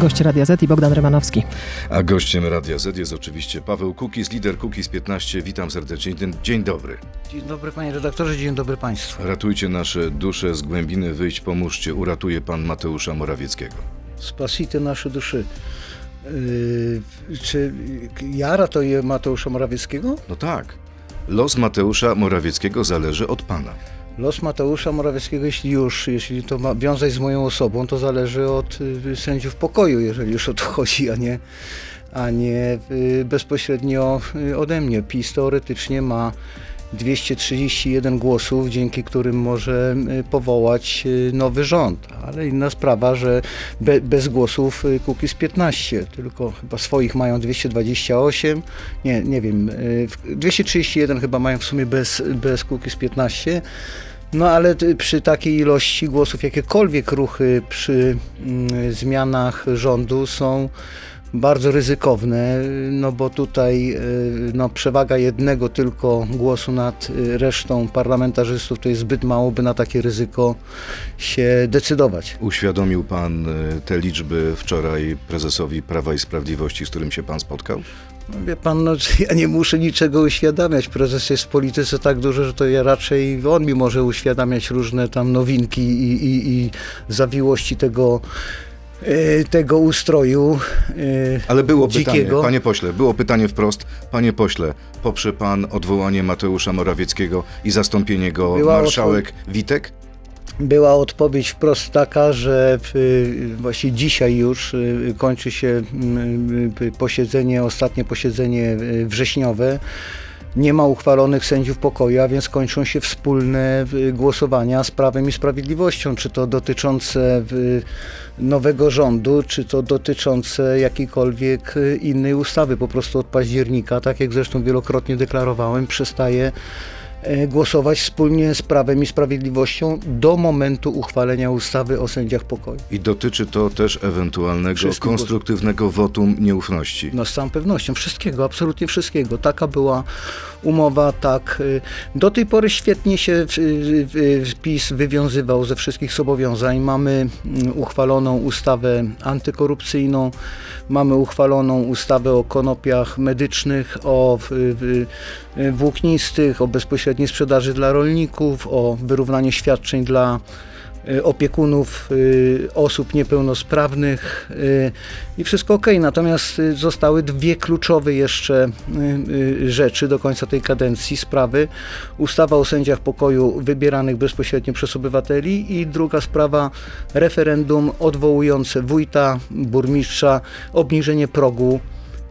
Gość Radia Z i Bogdan Rymanowski. A gościem Radia Z jest oczywiście Paweł Kukiz, lider Kukiz 15. Witam serdecznie. Dzień dobry. Dzień dobry panie redaktorze, dzień dobry państwu. Ratujcie nasze dusze z głębiny, wyjść, pomóżcie. Uratuje pan Mateusza Morawieckiego. Spasite nasze duszy. Yy, czy ja ratuję Mateusza Morawieckiego? No tak. Los Mateusza Morawieckiego zależy od pana. Los Mateusza Morawieckiego, jeśli już, jeśli to ma wiązać z moją osobą, to zależy od y, sędziów pokoju, jeżeli już o to chodzi, a nie, a nie y, bezpośrednio y, ode mnie. PiS teoretycznie ma 231 głosów, dzięki którym może y, powołać y, nowy rząd. Ale inna sprawa, że be, bez głosów y, Kukiz 15, tylko chyba swoich mają 228, nie, nie wiem, y, w- 231 chyba mają w sumie bez, bez Kukiz 15. No ale przy takiej ilości głosów jakiekolwiek ruchy przy mm, zmianach rządu są bardzo ryzykowne, no bo tutaj y, no, przewaga jednego tylko głosu nad y, resztą parlamentarzystów to jest zbyt mało, by na takie ryzyko się decydować. Uświadomił pan y, te liczby wczoraj prezesowi Prawa i Sprawiedliwości, z którym się pan spotkał? No, Wie pan, no, ja nie muszę niczego uświadamiać. Prezes jest w polityce tak duży, że to ja raczej on mi może uświadamiać różne tam nowinki i, i, i zawiłości tego, tego ustroju. y, Ale było dzikiego. pytanie, panie pośle, było pytanie wprost. Panie pośle, poprze pan odwołanie Mateusza Morawieckiego i zastąpienie go Była marszałek Witek? Była odpowiedź wprost taka, że y, właśnie dzisiaj już y, kończy się mm, y, posiedzenie, ostatnie posiedzenie y, wrześniowe. Nie ma uchwalonych sędziów pokoju, a więc kończą się wspólne głosowania z Prawem i Sprawiedliwością, czy to dotyczące nowego rządu, czy to dotyczące jakiejkolwiek y, innej ustawy. Po prostu od października, tak jak zresztą wielokrotnie deklarowałem, przestaje głosować wspólnie z Prawem i Sprawiedliwością do momentu uchwalenia ustawy o sędziach pokoju. I dotyczy to też ewentualnego Wszystkich konstruktywnego wotum nieufności. No z całą pewnością, wszystkiego, absolutnie wszystkiego. Taka była umowa, tak. y, Do tej pory świetnie się PiS wywiązywał ze wszystkich zobowiązań. Mamy mm, uchwaloną ustawę antykorupcyjną, mamy uchwaloną ustawę o konopiach medycznych, o włóknistych, o bezpośredniej sprzedaży dla rolników, o wyrównaniu świadczeń dla opiekunów y, osób niepełnosprawnych y, i wszystko ok. Natomiast y, zostały dwie kluczowe jeszcze y, y, rzeczy do końca tej kadencji, sprawy. Ustawa o sędziach pokoju wybieranych bezpośrednio przez obywateli i druga sprawa referendum odwołujące wójta, burmistrza, obniżenie progu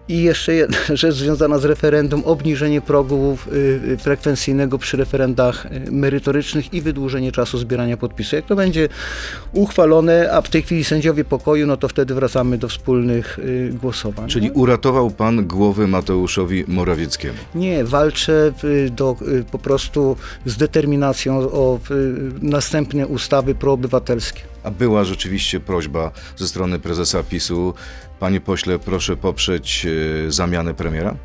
i jeszcze jedna rzecz związana z referendum, obniżenie progu y, y, frekwencyjnego przy referendach y, merytorycznych i wydłużenie czasu zbierania podpisów. Jak to będzie uchwalone, a w tej chwili sędziowie pokoju, no to wtedy wracamy do wspólnych głosowań. Czyli uratował pan głowy Mateuszowi Morawieckiemu. Nie, walczę do, po prostu z determinacją o następne ustawy proobywatelskie. A była rzeczywiście prośba ze strony prezesa PiSu. Panie pośle, proszę poprzeć e, zamianę premiera?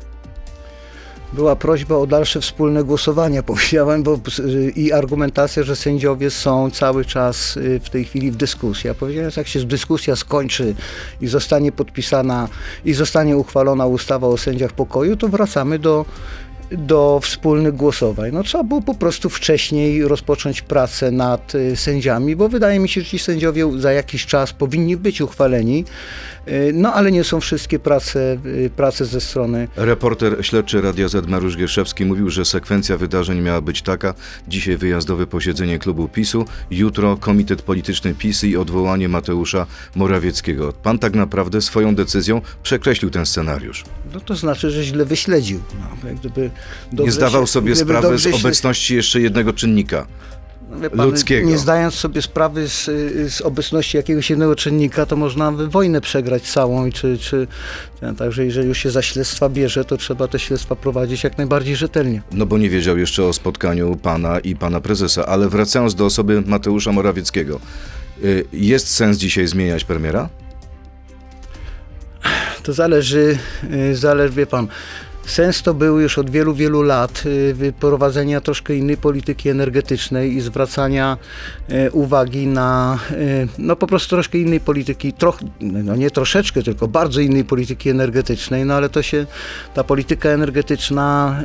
Była prośba o dalsze wspólne głosowania, powiedziałem, bo, y, i argumentacja, że sędziowie są cały czas y, w tej chwili w dyskusji. Ja powiedziałem, że jak się dyskusja skończy i zostanie podpisana i zostanie uchwalona ustawa o sędziach pokoju, to wracamy do do wspólnych głosowań. No trzeba było po prostu wcześniej rozpocząć pracę nad y, sędziami, bo wydaje mi się, że ci sędziowie za jakiś czas powinni być uchwaleni, y, no ale nie są wszystkie prace, y, prace ze strony Reporter śledczy Radia Z Mariusz Gierszewski mówił, że sekwencja wydarzeń miała być taka. Dzisiaj wyjazdowe posiedzenie klubu PiSu, jutro komitet polityczny PiS i odwołanie Mateusza Morawieckiego. Pan tak naprawdę swoją decyzją przekreślił ten scenariusz. No to znaczy, że źle wyśledził. No, jak gdyby dobrze Nie zdawał się- sobie sprawy z obecności jeszcze jednego czynnika. Pan, ludzkiego. Nie zdając sobie sprawy z, z obecności jakiegoś jednego czynnika, to można wojnę przegrać całą. Czy, czy, także jeżeli już się za śledztwa bierze, to trzeba te śledztwa prowadzić jak najbardziej rzetelnie. No bo nie wiedział jeszcze o spotkaniu pana i pana prezesa. Ale wracając do osoby Mateusza Morawieckiego. y, Jest sens dzisiaj zmieniać premiera? To zależy, y, zależy wie pan, Sens to był już od wielu, wielu lat y, prowadzenia troszkę innej polityki energetycznej i zwracania y, uwagi na y, no po prostu troszkę innej polityki, troch, no nie troszeczkę, tylko bardzo innej polityki energetycznej, no ale to się, ta polityka energetyczna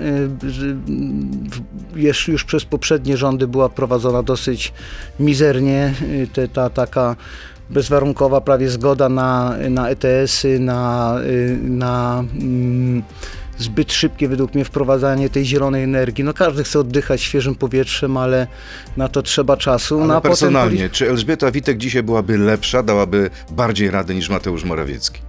już, już przez poprzednie rządy była prowadzona dosyć mizernie. Te, ta taka bezwarunkowa prawie zgoda na, na ETS-y, na, na mm, zbyt szybkie według mnie wprowadzanie tej zielonej energii. No każdy chce oddychać świeżym powietrzem, ale na to trzeba czasu. Ale no, personalnie, potem... czy Elżbieta Witek dzisiaj byłaby lepsza, dałaby bardziej radę niż Mateusz Morawiecki?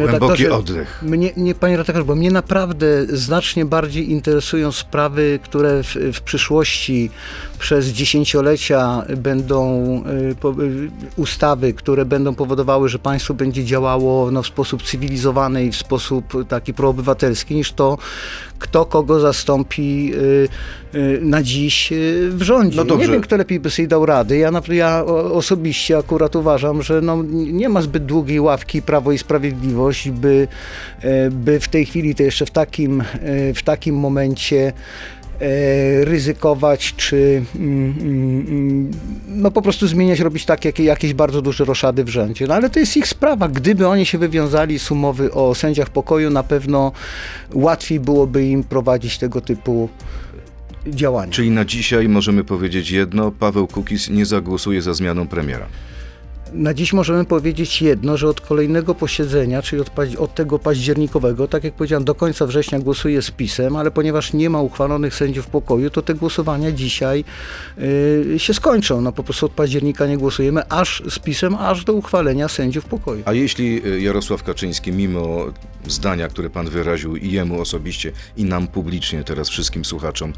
Panie Głęboki oddech. Mnie, nie, panie redaktorze, bo mnie naprawdę znacznie bardziej interesują sprawy, które w, w przyszłości przez dziesięciolecia będą y, po, y, ustawy, które będą powodowały, że państwo będzie działało no, w sposób cywilizowany i w sposób taki proobywatelski, niż to, kto kogo zastąpi y, na dziś y, w rządzie. No nie wiem, kto lepiej by sobie dał rady. Ja, ja osobiście akurat uważam, że no, nie ma zbyt długiej ławki Prawo i Sprawiedliwość, by, by w tej chwili, to jeszcze w takim, w takim momencie ryzykować, czy mm, mm, no po prostu zmieniać, robić tak, jak, jakieś bardzo duże roszady w rządzie. No ale to jest ich sprawa. Gdyby oni się wywiązali z umowy o sędziach pokoju, na pewno łatwiej byłoby im prowadzić tego typu działania. Czyli na dzisiaj możemy powiedzieć jedno, Paweł Kukiz nie zagłosuje za zmianą premiera. Na dziś możemy powiedzieć jedno, że od kolejnego posiedzenia, czyli od, od, tego październikowego, tak jak powiedziałem, do końca września głosuję z pisem, ale ponieważ nie ma uchwalonych sędziów pokoju, to te głosowania dzisiaj yy, się skończą. No po prostu od października nie głosujemy, aż z pisem, aż do uchwalenia sędziów pokoju. A jeśli y, Jarosław Kaczyński, mimo zdania, które pan wyraził i jemu osobiście, i nam publicznie, teraz wszystkim słuchaczom,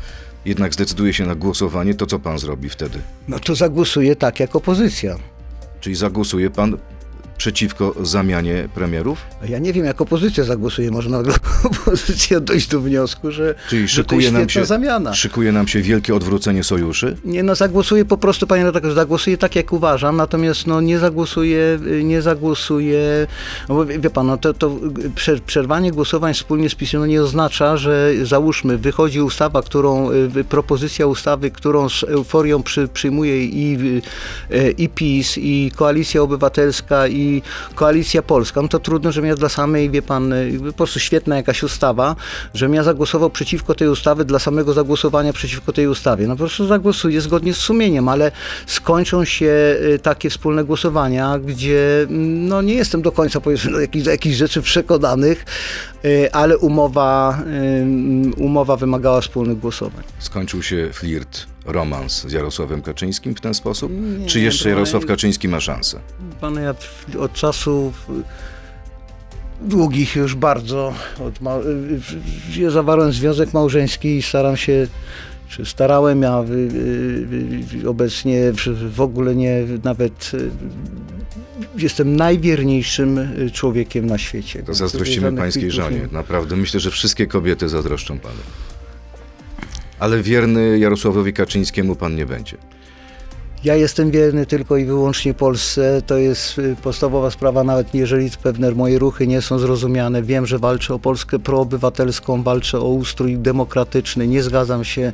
jednak zdecyduje się na głosowanie, to co pan zrobi wtedy? No to zagłosuje tak jak opozycja. Czyli zagłosuje pan przeciwko zamianie premierów? Ja nie wiem, jak opozycja zagłosuje. Może nagle opozycja dojść do wniosku, że, Czyli że to jest nam się, zamiana. Szykuje nam się wielkie odwrócenie sojuszy? Nie, no zagłosuje po prostu, panie redaktorze, zagłosuje tak, jak uważam, natomiast no nie zagłosuje, nie zagłosuje, no bo wie pan, no to, to przerwanie głosowań wspólnie z PiSem no nie oznacza, że załóżmy, wychodzi ustawa, którą, propozycja ustawy, którą z euforią przy, przyjmuje i, y, i PiS, i Koalicja Obywatelska, i Koalicja Polska, no to trudno, żebym ja dla samej, wie pan, y, po prostu świetna jakaś ustawa, żebym ja zagłosował przeciwko tej ustawy dla samego zagłosowania przeciwko tej ustawie. No po prostu zagłosuję zgodnie z sumieniem, ale skończą się y, takie wspólne głosowania, gdzie mm, no nie jestem do końca powiedzmy do jakichś, jakichś rzeczy przekonanych, y, ale umowa, umowa wymagała wspólnych głosowań. Skończył się flirt romans z Jarosławem Kaczyńskim w ten sposób? Nie, Czy jeszcze Jarosław Kaczyński ma szansę? Pan, ja od czasów długich już bardzo, od ma... ja zawarłem związek małżeński i staram się czy starałem, ja obecnie w ogóle nie, nawet jestem najwierniejszym człowiekiem na świecie. To zazdrościmy pańskiej żonie. Naprawdę myślę, że wszystkie kobiety zazdroszczą panu. Ale wierny Jarosławowi Kaczyńskiemu pan nie będzie. Ja jestem wierny tylko i wyłącznie Polsce. To jest y, podstawowa sprawa, nawet jeżeli pewne moje ruchy nie są zrozumiane. Wiem, że walczę o Polskę proobywatelską, walczę o ustrój demokratyczny. Nie zgadzam się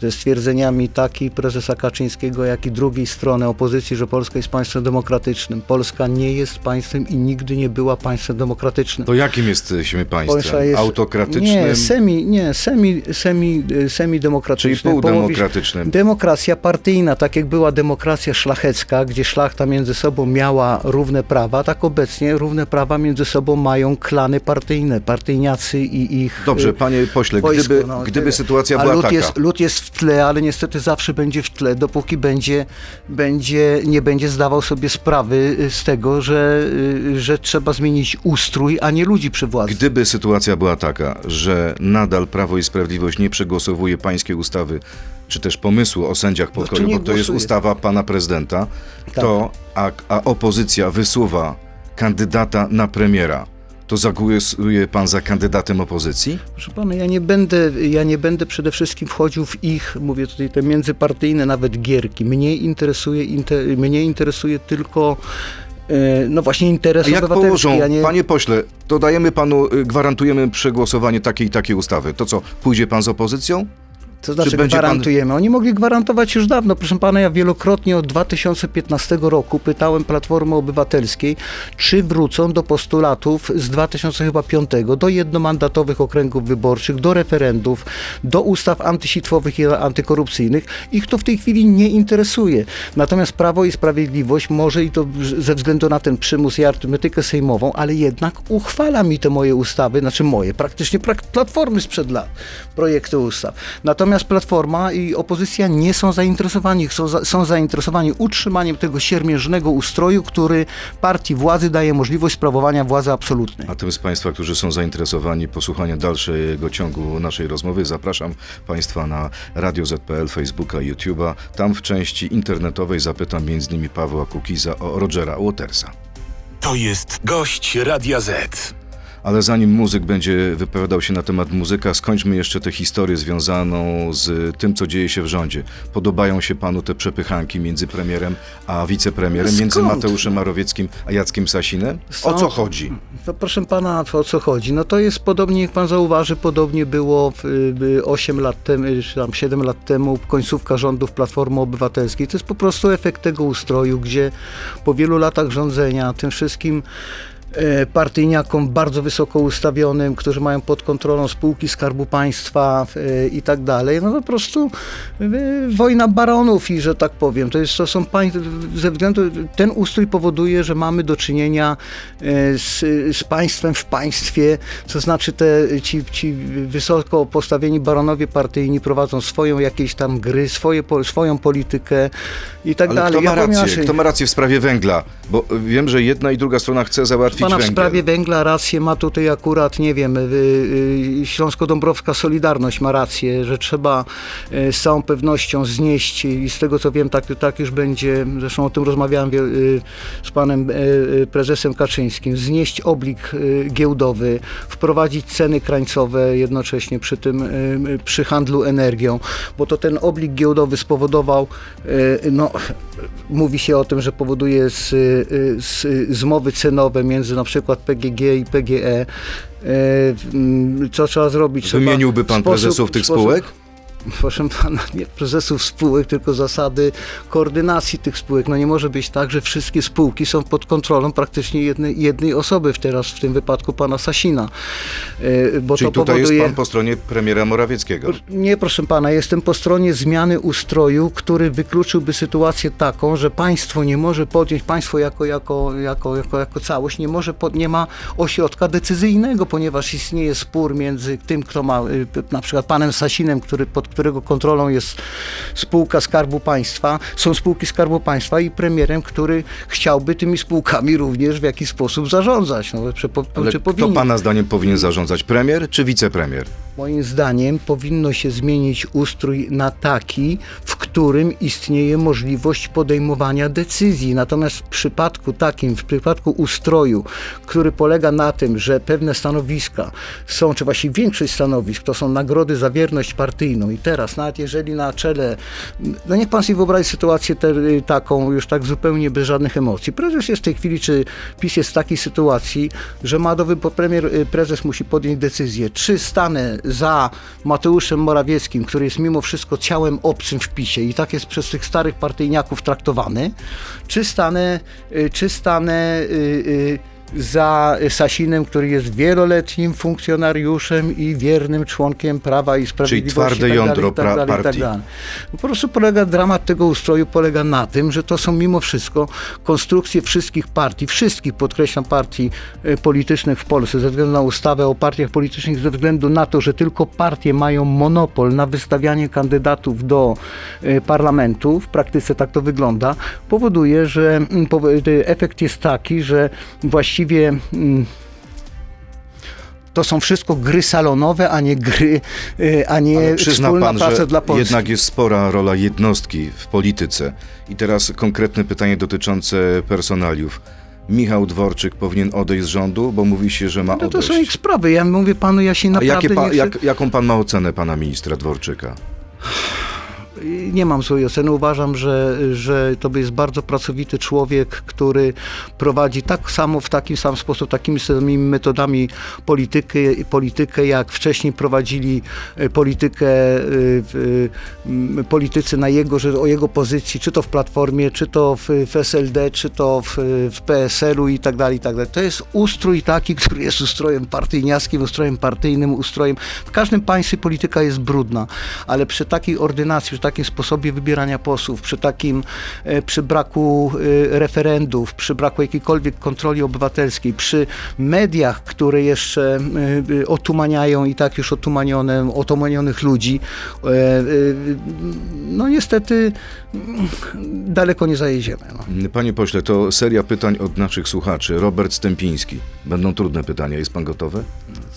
ze stwierdzeniami taki prezesa Kaczyńskiego, jak i drugiej strony opozycji, że Polska jest państwem demokratycznym. Polska nie jest państwem i nigdy nie była państwem demokratycznym. To jakim jesteśmy państwem? Jest, Autokratycznym? Nie, semi, nie, semi, semi, semi demokratycznym. Czyli półdemokratycznym. Demokracja partyjna, tak jak była demokracja demokracja szlachecka, gdzie szlachta między sobą miała równe prawa, tak obecnie równe prawa między sobą mają klany partyjne, partyjniacy i ich Dobrze, y, panie pośle, wojsko, gdyby, no, gdyby sytuacja była lud taka... Jest, lud jest w tle, ale niestety zawsze będzie w tle, dopóki będzie, będzie, nie będzie zdawał sobie sprawy y, z tego, że, y, że trzeba zmienić ustrój, a nie ludzi przy władzy. Gdyby sytuacja była taka, że nadal Prawo i Sprawiedliwość nie przegłosowuje pańskiej ustawy czy też pomysłu o sędziach no pokoju, no bo to jest ustawa pana prezydenta, tak. to a, a opozycja wysuwa kandydata na premiera, to zagłosuje pan za kandydatem opozycji? Proszę pana, ja nie będę, ja nie będę przede wszystkim wchodził w ich, mówię tutaj, te międzypartyjne nawet gierki. Mnie interesuje, inter, mnie interesuje tylko e, no właśnie interes Jak obywatelski, położą, a nie... panie pośle, to dajemy panu, y, gwarantujemy przegłosowanie takiej i takiej ustawy. To co, pójdzie pan z opozycją? To znaczy będzie pan- gwarantujemy. Oni mogli gwarantować już dawno. Proszę pana, ja wielokrotnie od 2015 roku pytałem Platformy Obywatelskiej, czy wrócą do postulatów z 2005 do jednomandatowych okręgów wyborczych, do referendów, do ustaw antysitwowych i antykorupcyjnych. Ich to w tej chwili nie interesuje. Natomiast Prawo i Sprawiedliwość może i to ze względu na ten przymus i arytmetykę sejmową, ale jednak uchwala mi te moje ustawy, znaczy moje, praktycznie prak- platformy sprzed lat, projekty ustaw. Natomiast Platforma i opozycja nie są zainteresowani, są, za, są zainteresowani utrzymaniem tego siermiężnego ustroju, który partii władzy daje możliwość sprawowania władzy absolutnej. A tym z Państwa, którzy są zainteresowani posłuchania dalszego ciągu naszej rozmowy, zapraszam Państwa na Radio ZPL, Facebooka, YouTube'a. Tam w części internetowej zapytam m.in. Pawła Kukiza o Rogera Watersa. To jest gość Radia Z. Ale zanim muzyk będzie wypowiadał się na temat muzyka, skończmy jeszcze tę historię związaną z tym, co dzieje się w rządzie. Podobają się panu te przepychanki między premierem a wicepremierem, między Skąd? Mateuszem Morawieckim a Jackiem Sasinem? O co chodzi? To proszę pana, o co chodzi? No to jest podobnie, jak pan zauważy, podobnie było w, y, 8 lat temu, y, czy tam 7 lat temu, końcówka rządów Platformy Obywatelskiej. To jest po prostu efekt tego ustroju, gdzie po wielu latach rządzenia tym wszystkim partyjniakom bardzo wysoko ustawionym, którzy mają pod kontrolą spółki Skarbu Państwa e, i tak dalej, no po prostu e, wojna baronów i że tak powiem, to jest, to są ze względu, ten ustrój powoduje, że mamy do czynienia e, z, z państwem w państwie, to znaczy te, ci, ci wysoko postawieni baronowie partyjni prowadzą swoją jakieś tam gry, swoje, swoją politykę i tak Ale dalej. kto ma Ja rację? inaczej. Kto ma rację w sprawie węgla? Bo wiem, że jedna i druga strona chce załatwić Pana w węgiel. sprawie węgla rację ma tutaj akurat, nie wiem, y, y, Śląsko-Dąbrowska Solidarność ma rację, że trzeba y, z całą pewnością znieść i z tego co wiem, tak, tak już będzie, zresztą o tym rozmawiałem z panem prezesem Kaczyńskim, znieść oblig y, giełdowy, wprowadzić ceny krańcowe jednocześnie przy tym, przy handlu energią, bo to ten oblig giełdowy spowodował, no, mówi się o tym, że powoduje z, z, zmowy cenowe między na przykład PGG i PGE. E, Co trzeba zrobić? Wymieniłby pan sposób- prezesów tych spółek? Proszę pana, nie prezesów spółek, tylko zasady koordynacji tych spółek. No nie może być tak, że wszystkie spółki są pod kontrolą praktycznie jednej, jednej osoby, w teraz w tym wypadku pana Sasina. E, Bo Czyli tutaj powoduje... jest pan po stronie premiera Morawieckiego. Nie, proszę pana, jestem po stronie zmiany ustroju, który wykluczyłby sytuację taką, że państwo nie może podjąć, państwo jako, jako, jako, jako, jako całość nie może, pod, nie ma ośrodka decyzyjnego, ponieważ istnieje spór między tym, kto ma, y, na przykład panem Sasinem, który, pod którego kontrolą jest spółka Skarbu Państwa, są spółki Skarbu Państwa i premierem, który chciałby tymi spółkami również w jakiś sposób zarządzać. No, czy, po, Ale czy kto powinien? pana zdaniem powinien zarządzać? Premier czy wicepremier? Moim zdaniem powinno się zmienić ustrój na taki, w którym istnieje możliwość podejmowania decyzji. Natomiast w przypadku takim, w przypadku ustroju, który polega na tym, że pewne stanowiska są, czy właściwie większość stanowisk, to są nagrody za wierność partyjną i teraz nawet jeżeli na czele, no niech pan sobie wyobrazi sytuację te, taką, już tak zupełnie bez żadnych emocji. Prezes jest w tej chwili, czy PiS jest w takiej sytuacji, że ma do premier, y, prezes musi podjąć decyzję, czy stanę za Mateuszem Morawieckim, który jest mimo wszystko ciałem obcym w PiSie i tak jest przez tych starych partyjniaków traktowany, czy stanę, y, czy stanę y, y, za Sasinem, który jest wieloletnim funkcjonariuszem i wiernym członkiem Prawa i Sprawiedliwości. twarde i tak dalej, jądro i tak dalej, tak partii. dalej. Po prostu polega, dramat tego ustroju polega na tym, że to są mimo wszystko konstrukcje wszystkich partii, wszystkich, podkreślam, partii e, politycznych w Polsce, ze względu na ustawę o partiach politycznych, ze względu na to, że tylko partie mają monopol na wystawianie kandydatów do e, parlamentu, w praktyce tak to wygląda, powoduje, że e, efekt jest taki, że właściwie mm, to są wszystko gry salonowe, a nie gry, e, a nie Ale przyzna wspólna pan, praca że dla Polski. jednak jest spora rola jednostki w polityce. I teraz konkretne pytanie dotyczące personaliów. Michał Dworczyk powinien odejść z rządu, bo mówi się, że ma No to odejść. są ich sprawy. Ja mówię panu, ja się A naprawdę jakie pa, nie chcę... jak, jaką pan ma ocenę pana ministra Dworczyka? Nie mam złej oceny. Uważam, że, że to jest bardzo pracowity człowiek, który prowadzi tak samo w taki sam sposób, takimi samymi metodami politykę, politykę jak wcześniej prowadzili e, politykę w, politycy na jego, że o jego pozycji, czy to w Platformie, czy to w, w SLD, czy to w, w PSL-u i tak dalej, i tak dalej. To jest ustrój taki, który jest ustrojem partyjniackim, ustrojem partyjnym, ustrojem. W każdym państwie polityka jest brudna, ale przy takiej ordynacji, przy takim sposobie wybierania posłów, przy takim, e, przy braku e, referendów, przy braku jakiejkolwiek kontroli obywatelskiej, przy mediach, które jeszcze e, otumaniają i tak już otumanione, otumanionych ludzi, no niestety mm, daleko nie zajedziemy. No. Panie pośle, to seria pytań od naszych słuchaczy. Robert Stępiński. Będą trudne pytania. Jest pan gotowy?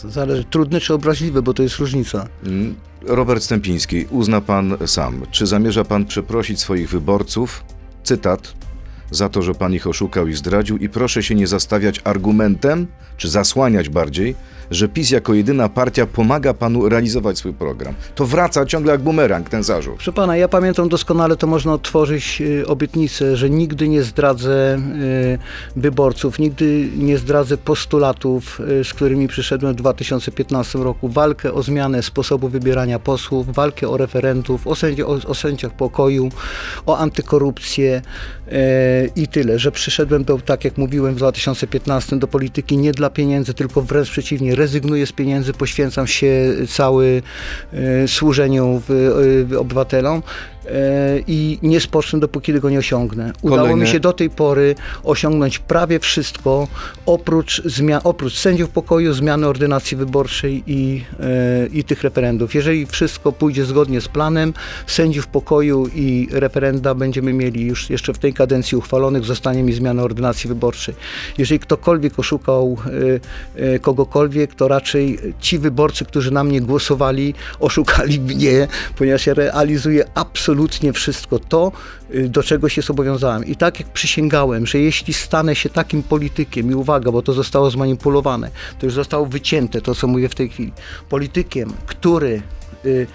Zależy, trudne czy obraźliwe, bo to jest różnica. Mm, Robert Stępiński, uzna pan sam, czy zamierza pan przeprosić swoich wyborców, cytat, za to, że pan ich oszukał i zdradził i proszę się nie zastawiać argumentem, czy zasłaniać bardziej, że PiS jako jedyna partia pomaga panu realizować swój program. To wraca ciągle jak bumerang ten zarzut. Proszę pana, ja pamiętam doskonale, to można otworzyć y, obietnicę, że nigdy nie zdradzę y, wyborców, nigdy nie zdradzę postulatów, y, z którymi przyszedłem w 2015 roku. Walkę o zmianę sposobu wybierania posłów, walkę o referendów, o, sędzi, o, o sędziach pokoju, o antykorupcję i tyle, że przyszedłem do, tak jak mówiłem w 2015 do polityki nie dla pieniędzy, tylko wręcz przeciwnie, rezygnuję z pieniędzy, poświęcam się cały e, służeniu w obywatelom E, i nie spocznę, dopóki tego nie osiągnę. Udało Kolejne... mi się do tej pory osiągnąć prawie wszystko, oprócz, zmian, oprócz sędziów pokoju, zmiany ordynacji wyborczej i, e, i tych referendów. Jeżeli wszystko pójdzie zgodnie z planem, sędziów pokoju i referenda będziemy mieli już jeszcze w tej kadencji uchwalonych, zostanie mi zmiana ordynacji wyborczej. Jeżeli ktokolwiek oszukał e, to raczej ci wyborcy, którzy na mnie głosowali, oszukali mnie, ponieważ ja realizuję absolutnie absolutnie wszystko to, y, do czego się zobowiązałem. I tak jak przysięgałem, że jeśli stanę się takim politykiem, i uwaga, bo to zostało zmanipulowane, to już zostało wycięte, to co mówię w tej chwili, politykiem, który y,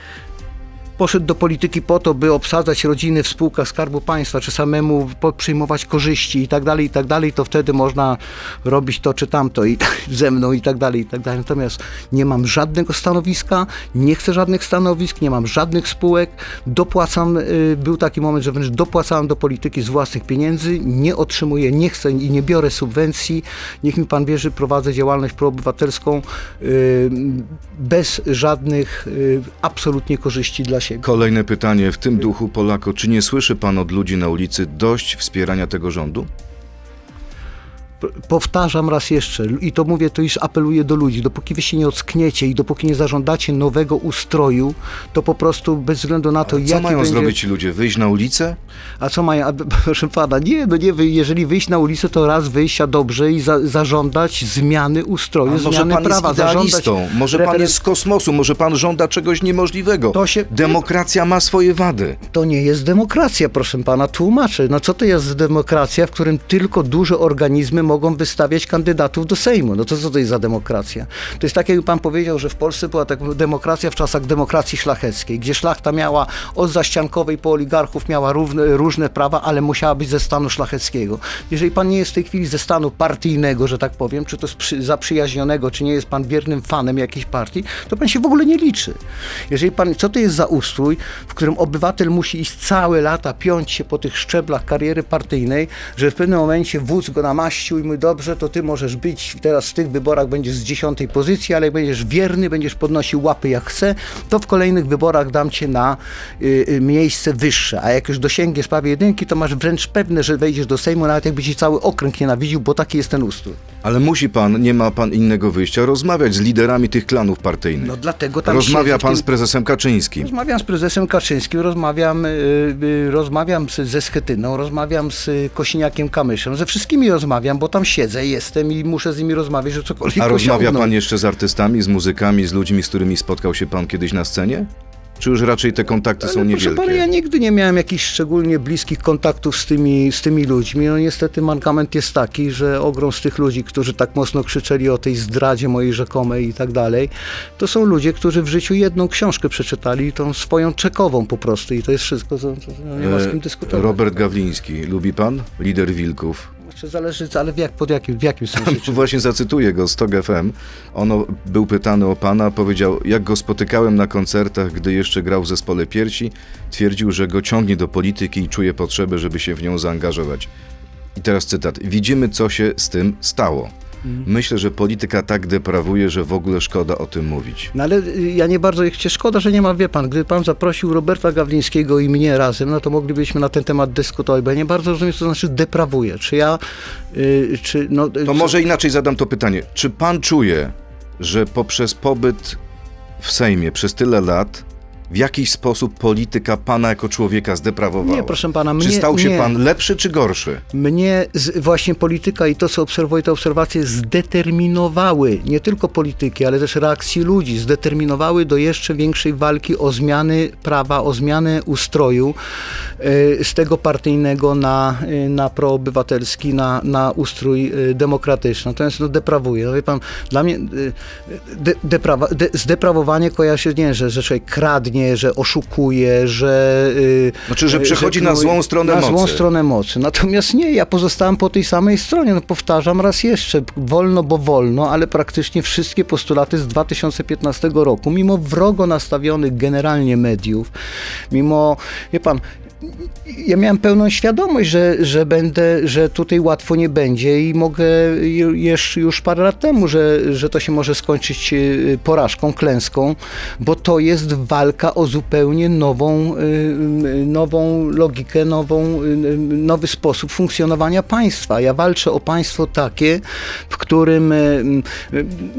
poszedł do polityki po to, by obsadzać rodziny w spółkach Skarbu Państwa, czy samemu przyjmować korzyści i tak dalej, i tak dalej, to wtedy można robić to czy tamto i ze mną i tak dalej, i tak dalej. Natomiast nie mam żadnego stanowiska, nie chcę żadnych stanowisk, nie mam żadnych spółek, dopłacam, y, był taki moment, że wręcz dopłacałem do polityki z własnych pieniędzy, nie otrzymuję, nie chcę i nie biorę subwencji, niech mi pan wierzy, prowadzę działalność proobywatelską y, bez żadnych y, absolutnie korzyści dla siebie Kolejne pytanie w tym duchu, Polako. Czy nie słyszy pan od ludzi na ulicy dość wspierania tego rządu? Powtarzam raz jeszcze i to mówię, to już apeluję do ludzi, dopóki wy się nie ockniecie i dopóki nie zażądacie nowego ustroju, to po prostu bez względu na to, jak. Co mają będzie... zrobić ci ludzie? Wyjść na ulicę? A co mają, a, proszę pana, nie, no nie, jeżeli wyjść na ulicę, to raz wyjść, a dobrze i za, zażądać zmiany ustroju, a zmiany może pan prawa. Jest idealistą, może referen... pan jest z kosmosu, może pan żąda czegoś niemożliwego. To się... Demokracja ma swoje wady. To nie jest demokracja, proszę pana, tłumaczę. No co to jest demokracja, w którym tylko duże organizmy mogą wystawiać kandydatów do Sejmu. No to co to jest za demokracja? To jest tak, jakby pan powiedział, że w Polsce była tak demokracja w czasach demokracji szlacheckiej, gdzie szlachta miała od zaściankowej po oligarchów miała równe, różne prawa, ale musiała być ze stanu szlacheckiego. Jeżeli pan nie jest w tej chwili ze stanu partyjnego, że tak powiem, czy to przy, zaprzyjaźnionego, czy nie jest pan wiernym fanem jakiejś partii, to pan się w ogóle nie liczy. Jeżeli pan, co to jest za ustrój, w którym obywatel musi iść całe lata, piąć się po tych szczeblach kariery partyjnej, że w pewnym momencie wódz go namaścił mówi, dobrze, to ty możesz być teraz w tych wyborach będziesz z dziesiątej pozycji, ale jak będziesz wierny, będziesz podnosił łapy jak chce, to w kolejnych wyborach dam cię na y, y, miejsce wyższe. A jak już dosięgniesz prawie jedynki, to masz wręcz pewne, że wejdziesz do Sejmu, nawet jakby ci cały okręg nienawidził, bo taki jest ten ustrój. Ale musi pan, nie ma pan innego wyjścia, rozmawiać z liderami tych klanów partyjnych. No dlatego tam Rozmawia pan z prezesem Kaczyńskim. Rozmawiam z prezesem Kaczyńskim, rozmawiam, yy, rozmawiam ze Schetyną, rozmawiam z Kosiniakiem Kamyszem, ze wszystkimi rozmawiam, bo tam siedzę, jestem i muszę z nimi rozmawiać, że cokolwiek A rozmawia pan jeszcze z artystami, z muzykami, z ludźmi, z którymi spotkał się pan kiedyś na scenie? Czy już raczej te kontakty są Ale proszę niewielkie? pana, ja nigdy nie miałem jakichś szczególnie bliskich kontaktów z tymi, z tymi ludźmi. No niestety mankament jest taki, że ogrom z tych ludzi, którzy tak mocno krzyczeli o tej zdradzie mojej rzekomej i tak dalej, to są ludzie, którzy w życiu jedną książkę przeczytali, tą swoją czekową po prostu i to jest wszystko, to, to nie ma z kim dyskutować. Robert Gawliński, lubi pan? Lider Wilków. Czy zależy, ale w, jak, pod jakim, w jakim sensie? Właśnie zacytuję go z TOG FM. Ono był pytany o pana, powiedział, jak go spotykałem na koncertach, gdy jeszcze grał w zespole Piersi, twierdził, że go ciągnie do polityki i czuje potrzebę, żeby się w nią zaangażować. I teraz cytat. Widzimy, co się z tym stało. Myślę, że polityka tak deprawuje, że w ogóle szkoda o tym mówić. No ale y, ja nie bardzo chcę, szkoda, że nie ma, wie pan, gdyby pan zaprosił Roberta Gawlińskiego i mnie razem, no to moglibyśmy na ten temat dyskutować, bo ja nie bardzo rozumiem, co to znaczy deprawuje. Czy ja, y, czy, no... y, To czy- może inaczej zadam to pytanie. Czy pan czuje, że poprzez pobyt w Sejmie przez tyle lat w jakiś sposób polityka pana jako człowieka zdeprawowała? Nie, proszę pana, Czy mnie- stał się nie. pan lepszy czy gorszy? Mnie z, właśnie polityka i to, co obserwuję, te obserwacje zdeterminowały nie tylko polityki, ale też reakcji ludzi, zdeterminowały do jeszcze większej walki o zmiany prawa, o zmianę ustroju e, z tego partyjnego na, e, na proobywatelski, na, na ustrój e, demokratyczny. Natomiast no, deprawuje. No, wie pan, dla mnie de, deprawa, de, zdeprawowanie kojarzy się, nie, że, że człowiek kradnie, że oszukuje, że... e, Znaczy, że e, przechodzi na knuje- złą stronę na mocy. złą stronę mocy. Natomiast nie, ja pozostałem po tej samej stronie. No powtarzam raz jeszcze, wolno, bo wolno, ale praktycznie wszystkie postulaty z 2015 roku, mimo wrogo nastawionych generalnie mediów, mimo, wie pan, ja miałem pełną świadomość, że, że będę, że tutaj łatwo nie będzie i mogę ju- już, już parę lat temu, że, że to się może skończyć y, porażką, klęską, bo to jest walka o zupełnie nową, y, y, nową logikę, nową, nowy sposób funkcjonowania państwa. Ja walczę o państwo takie, w którym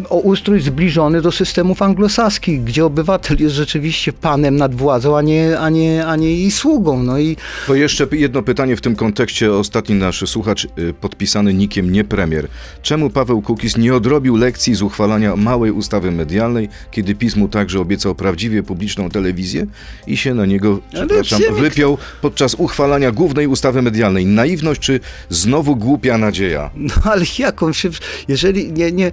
o ustrój zbliżony do systemów anglosaskich, gdzie obywatel jest rzeczywiście panem nad władzą, a nie, a nie, a nie jej sługą. No i To jeszcze jedno pytanie w tym kontekście. Ostatni nasz słuchacz, y, podpisany nikiem nie premier. Czemu Paweł Kukiz nie odrobił lekcji z uchwalania małej ustawy medialnej, kiedy PiS mu także obiecał prawdziwie publiczną telewizję i się na niego, przepraszam, wypiął podczas uchwalania głównej ustawy medialnej? Naiwność czy znowu głupia nadzieja? No ale jaką się, jeżeli nie, nie,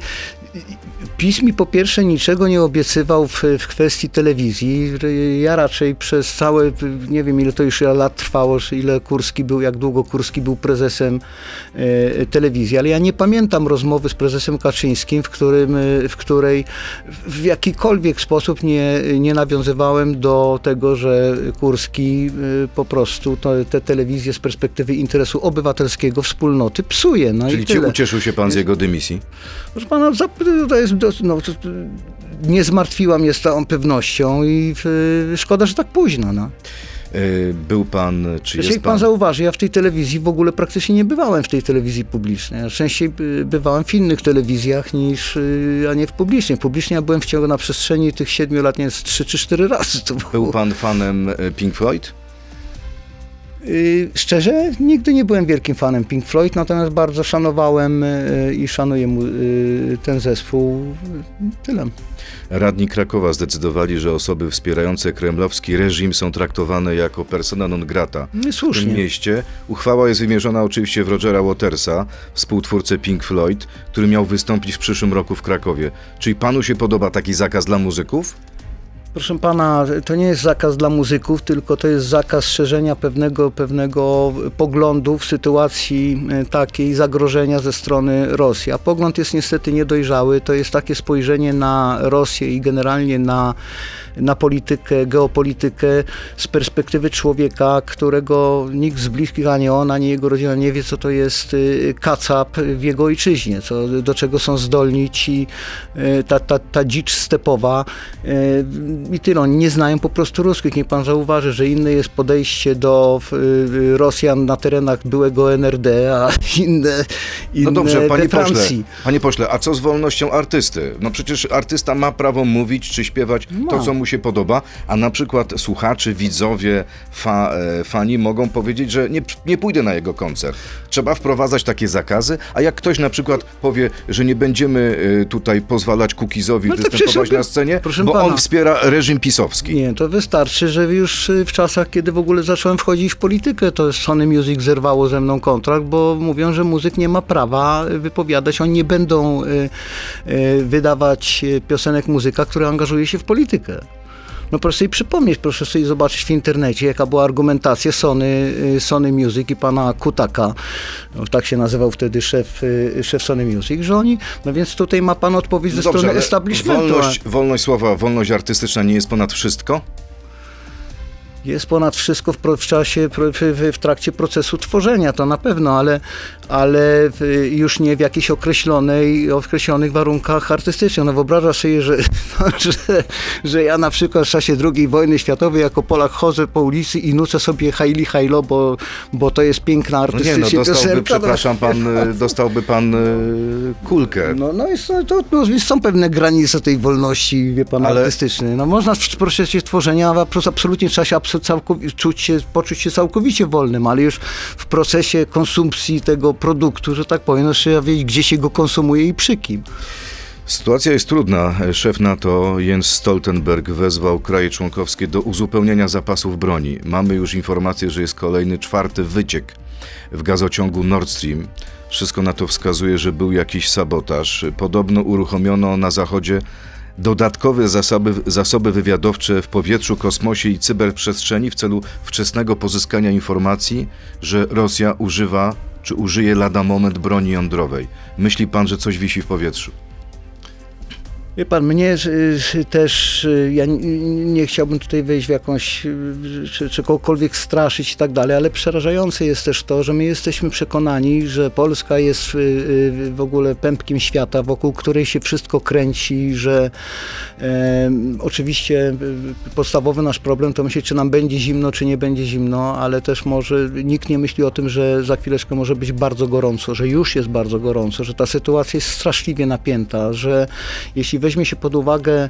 PiS mi po pierwsze niczego nie obiecywał w, w kwestii telewizji. Ja raczej przez całe, nie wiem ile to już lat trwało, ile Kurski był, jak długo Kurski był prezesem e, telewizji, ale ja nie pamiętam rozmowy z prezesem Kaczyńskim, w, którym, e, w której w jakikolwiek sposób nie, nie nawiązywałem do tego, że Kurski e, po prostu to, te telewizje z perspektywy interesu obywatelskiego, wspólnoty psuje. No Czyli i czy ucieszył się pan z jego dymisji? Proszę pana, to jest, no, to, nie zmartwiła mnie z całą pewnością i y, szkoda, że tak późno. No. Y, Był pan, czy Jeżeli jest pan pan... zauważy, ja w tej telewizji w ogóle praktycznie nie bywałem w tej telewizji publicznej. Ja częściej y, bywałem w innych telewizjach niż, y, a nie w publicznej. Publicznie ja byłem w ciągu na przestrzeni tych siedmiu lat, nie z trzy czy cztery razy. To było. Był pan fanem Pink Floyd? Y, Szczerze, nigdy nie byłem wielkim fanem Pink Floyd, natomiast bardzo szanowałem y, i szanuję y, ten zespół. Tyle. Radni Krakowa zdecydowali, że osoby wspierające kremlowski reżim są traktowane jako persona non grata. Nie W tym słusznie. mieście uchwała jest wymierzona oczywiście w Rogera Watersa, współtwórcę Pink Floyd, który miał wystąpić w przyszłym roku w Krakowie. Czyli panu się podoba taki zakaz dla muzyków? Proszę pana, to nie jest zakaz dla muzyków, tylko to jest zakaz szerzenia pewnego, pewnego poglądu w sytuacji e, takiej zagrożenia ze strony Rosji. A pogląd jest niestety niedojrzały. To jest takie spojrzenie na Rosję i generalnie na, na politykę, geopolitykę z perspektywy człowieka, którego nikt z bliskich, ani on, ani jego rodzina nie wie, co to jest y, kacap w jego ojczyźnie, co, do czego są zdolni ci, y, ta, ta, ta dzicz stepowa. y, I tyle, oni nie znają po prostu ruskich. Niech pan zauważy, że inne jest podejście do Rosjan na terenach byłego NRD, a inne, inne No dobrze, panie pośle, Francji. panie pośle, a co z wolnością artysty? No przecież artysta ma prawo mówić czy śpiewać to, co mu się podoba, a na przykład słuchacze, widzowie, fa, e, fani mogą powiedzieć, że nie, nie pójdę na jego koncert. Trzeba wprowadzać takie zakazy, a jak ktoś na przykład powie, że nie będziemy e, tutaj pozwalać Kukizowi No występować na scenie, bo on pana. wspiera reżim pisowski. Nie, to wystarczy, że już y, w czasach, kiedy w ogóle zacząłem wchodzić w politykę, to Sony Music zerwało ze mną kontrakt, bo mówią, że muzyk nie ma prawa wypowiadać. Oni nie będą y, y, wydawać piosenek muzyka, który angażuje się w politykę. No proszę sobie przypomnieć, proszę sobie zobaczyć w internecie, jaka była argumentacja Sony, y, Sony Music i pana Kutaka, no, tak się nazywał wtedy szef, y, szef Sony Music, że oni, no więc tutaj ma pan odpowiedź ze strony ale establishmentu. a- wolność, wolność słowa, wolność artystyczna nie jest ponad wszystko? Jest ponad wszystko w, czasie, w, trakcie procesu tworzenia, to na pewno, ale, ale już nie w jakichś określonej, określonych warunkach artystycznych. No wyobraża sobie, że, że, że ja na przykład w czasie II wojny światowej jako Polak chodzę po ulicy i nucę sobie Haili Hajlo, bo, bo to jest piękna No nie, artystycznie no dostałby, piosenka. no. przepraszam pan, dostałby pan e, kulkę. No, no jest, no, to, no, są pewne granice tej wolności, wie pan, Ale- artystycznej. No można w procesie tworzenia, a absolutnie trzeba się abso- całkowi- czuć się, poczuć się całkowicie wolnym, ale już w procesie konsumpcji tego produktu, że tak powiem, no, trzeba wiedzieć, gdzie się go konsumuje i przy kim. Sytuacja jest trudna. Szef NATO Jens Stoltenberg wezwał kraje członkowskie do uzupełnienia zapasów broni. Mamy już informację, że jest kolejny czwarty wyciek w gazociągu Nord Stream. Wszystko na to wskazuje, że był jakiś sabotaż. Podobno uruchomiono na zachodzie dodatkowe zasoby, zasoby wywiadowcze w powietrzu, kosmosie i cyberprzestrzeni w celu wczesnego pozyskania informacji, że Rosja używa czy użyje lada moment broni jądrowej. Myśli pan, że coś wisi w powietrzu? Wie pan, mnie y, też, y, ja nie chciałbym tutaj wejść w jakąś, y, czy, czy kogokolwiek straszyć i tak dalej, ale przerażające jest też to, że my jesteśmy przekonani, że Polska jest y, y, w ogóle pępkiem świata, wokół której się wszystko kręci, że e, oczywiście y, podstawowy nasz problem to myśleć, czy nam będzie zimno, czy nie będzie zimno, ale też może nikt nie myśli o tym, że za chwileczkę może być bardzo gorąco, że już jest bardzo gorąco, że ta sytuacja jest straszliwie napięta, że jeśli weźmie się pod uwagę, e,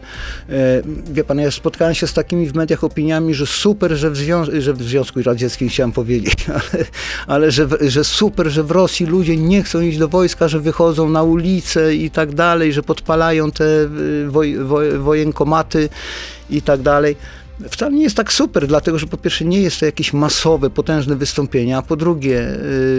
wie pan, ja spotkałem się z takimi w mediach opiniami, że super, że w, zwią- że w Związku Radzieckim chciałem powiedzieć, ale, ale że, że super, że w Rosji ludzie nie chcą iść do wojska, że wychodzą na ulicę i tak dalej, że podpalają te y, woj, woj, wojenkomaty i tak dalej. Wcale nie jest tak super, dlatego że po pierwsze nie jest to jakieś masowe, potężne wystąpienia, a po drugie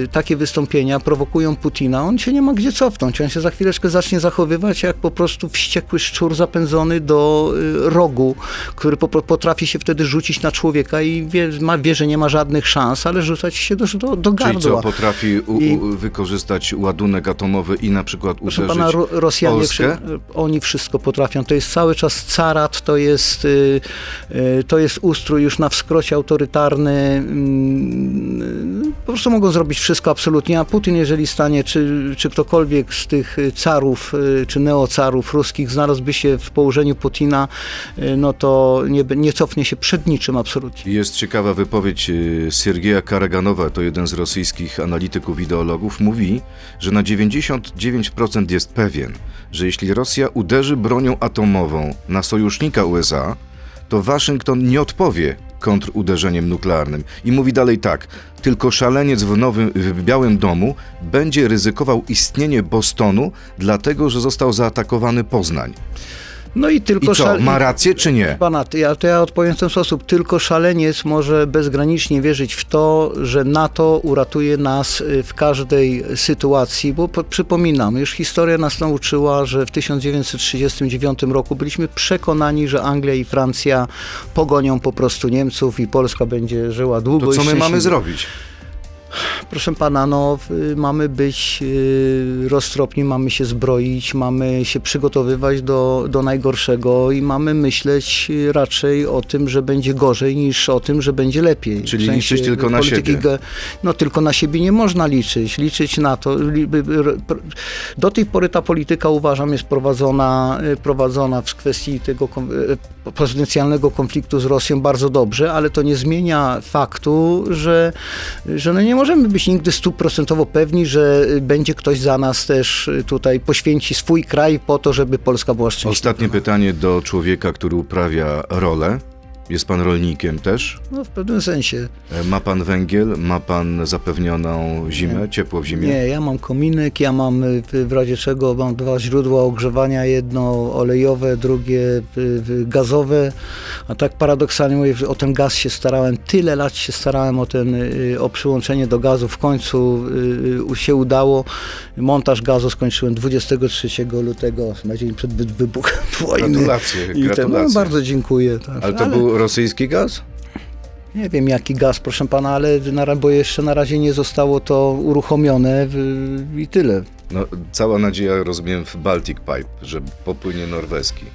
y, takie wystąpienia prowokują Putina, on się nie ma gdzie cofnąć, on się za chwileczkę zacznie zachowywać jak po prostu wściekły szczur zapędzony do y, rogu, który po, po- potrafi się wtedy rzucić na człowieka i wie, ma, wie, że nie ma żadnych szans, ale rzucać się do, do, do Czyli co, gardła. potrafi u, I- u, wykorzystać ładunek atomowy i na przykład uderzyć pana, Ro- Rosjanie, Polskę? wszy- oni wszystko potrafią. To jest cały czas carat, to jest, y, y, to jest ustrój już na wskrocie autorytarny. mm, Po prostu mogą zrobić wszystko absolutnie, a Putin, jeżeli stanie, czy, czy ktokolwiek z tych y, carów, y, czy neocarów ruskich znalazłby się w położeniu Putina, y, no to nie, nie cofnie się przed niczym absolutnie. Jest ciekawa wypowiedź y, Siergieja Karaganowa, to jeden z rosyjskich analityków, ideologów, mówi, że na 99% jest pewien, że jeśli Rosja uderzy bronią atomową na sojusznika USA, to Waszyngton nie odpowie kontruderzeniem nuklearnym. I mówi dalej tak, tylko szaleniec w, nowym, w Białym Domu będzie ryzykował istnienie Bostonu, dlatego że został zaatakowany Poznań. No i tylko I co, ma rację czy nie? Pana, to ja, to ja odpowiem w ten sposób. Tylko szaleniec może bezgranicznie wierzyć w to, że NATO uratuje nas y, w każdej sytuacji, bo po, przypominam, już historia nas nauczyła, że w 1939 roku byliśmy przekonani, że Anglia i Francja pogonią po prostu Niemców i Polska będzie żyła długo To i co my mamy zrobić? Proszę pana, no, mamy być y, roztropni, mamy się zbroić, mamy się przygotowywać do, do najgorszego i mamy myśleć y, raczej o tym, że będzie gorzej niż o tym, że będzie lepiej. Czyli liczyć tylko na polityki siebie. No tylko na siebie nie można liczyć. Liczyć na to. Do tej pory ta polityka uważam jest prowadzona, y, prowadzona w kwestii tego potencjalnego konfliktu z Rosją bardzo dobrze, ale to nie zmienia faktu, że, że no nie możemy być nigdy stuprocentowo pewni, że y, będzie ktoś za nas też y, tutaj poświęci swój kraj po to, żeby Polska była szczęśliwa. Ostatnie pytanie do człowieka, który uprawia rolę. Jest pan rolnikiem też? No w pewnym sensie. E, Ma pan węgiel? Ma pan zapewnioną zimę, ciepło w zimie? Nie, ja mam kominek, ja mam y, w, razie czego mam dwa źródła ogrzewania, jedno olejowe, drugie gazowe, a tak paradoksalnie mówię, że o ten gaz się starałem, tyle lat się starałem o ten, y, o przyłączenie do gazu, w końcu y, się udało. Montaż gazu skończyłem 23 lutego, na dzień przed wy- wybuchem wojny. Gratulacje, I ten, no, gratulacje. bardzo dziękuję. Tak. Ale to był rosyjski gaz? Nie wiem jaki gaz, proszę pana, ale na, bo jeszcze na razie nie zostało to uruchomione w, i tyle. No, cała nadzieja, rozumiem, w Baltic Pipe, że popłynie norweski.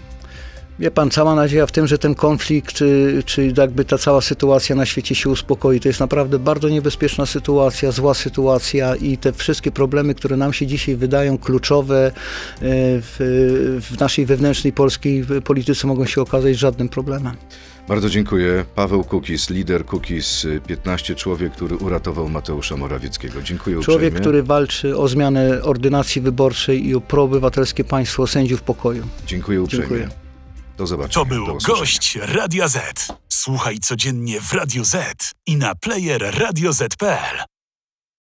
Wie pan, cała nadzieja w tym, że ten konflikt, czy, czy jakby ta cała sytuacja na świecie się uspokoi. To jest naprawdę bardzo niebezpieczna sytuacja, zła sytuacja i te wszystkie problemy, które nam się dzisiaj wydają kluczowe e, w, w naszej wewnętrznej polskiej polityce mogą się okazać żadnym problemem. Bardzo dziękuję. Paweł Kukis, lider Kukis 15, człowiek, który uratował Mateusza Morawieckiego. Dziękuję Człowiek, uprzejmie. który walczy o zmianę ordynacji wyborczej i o proobywatelskie państwo sędziów pokoju. Dziękuję uprzejmie. Dziękuję. Do zobaczenia. To był gość Radia Z. Słuchaj codziennie w Radio Z i na player radioz.pl.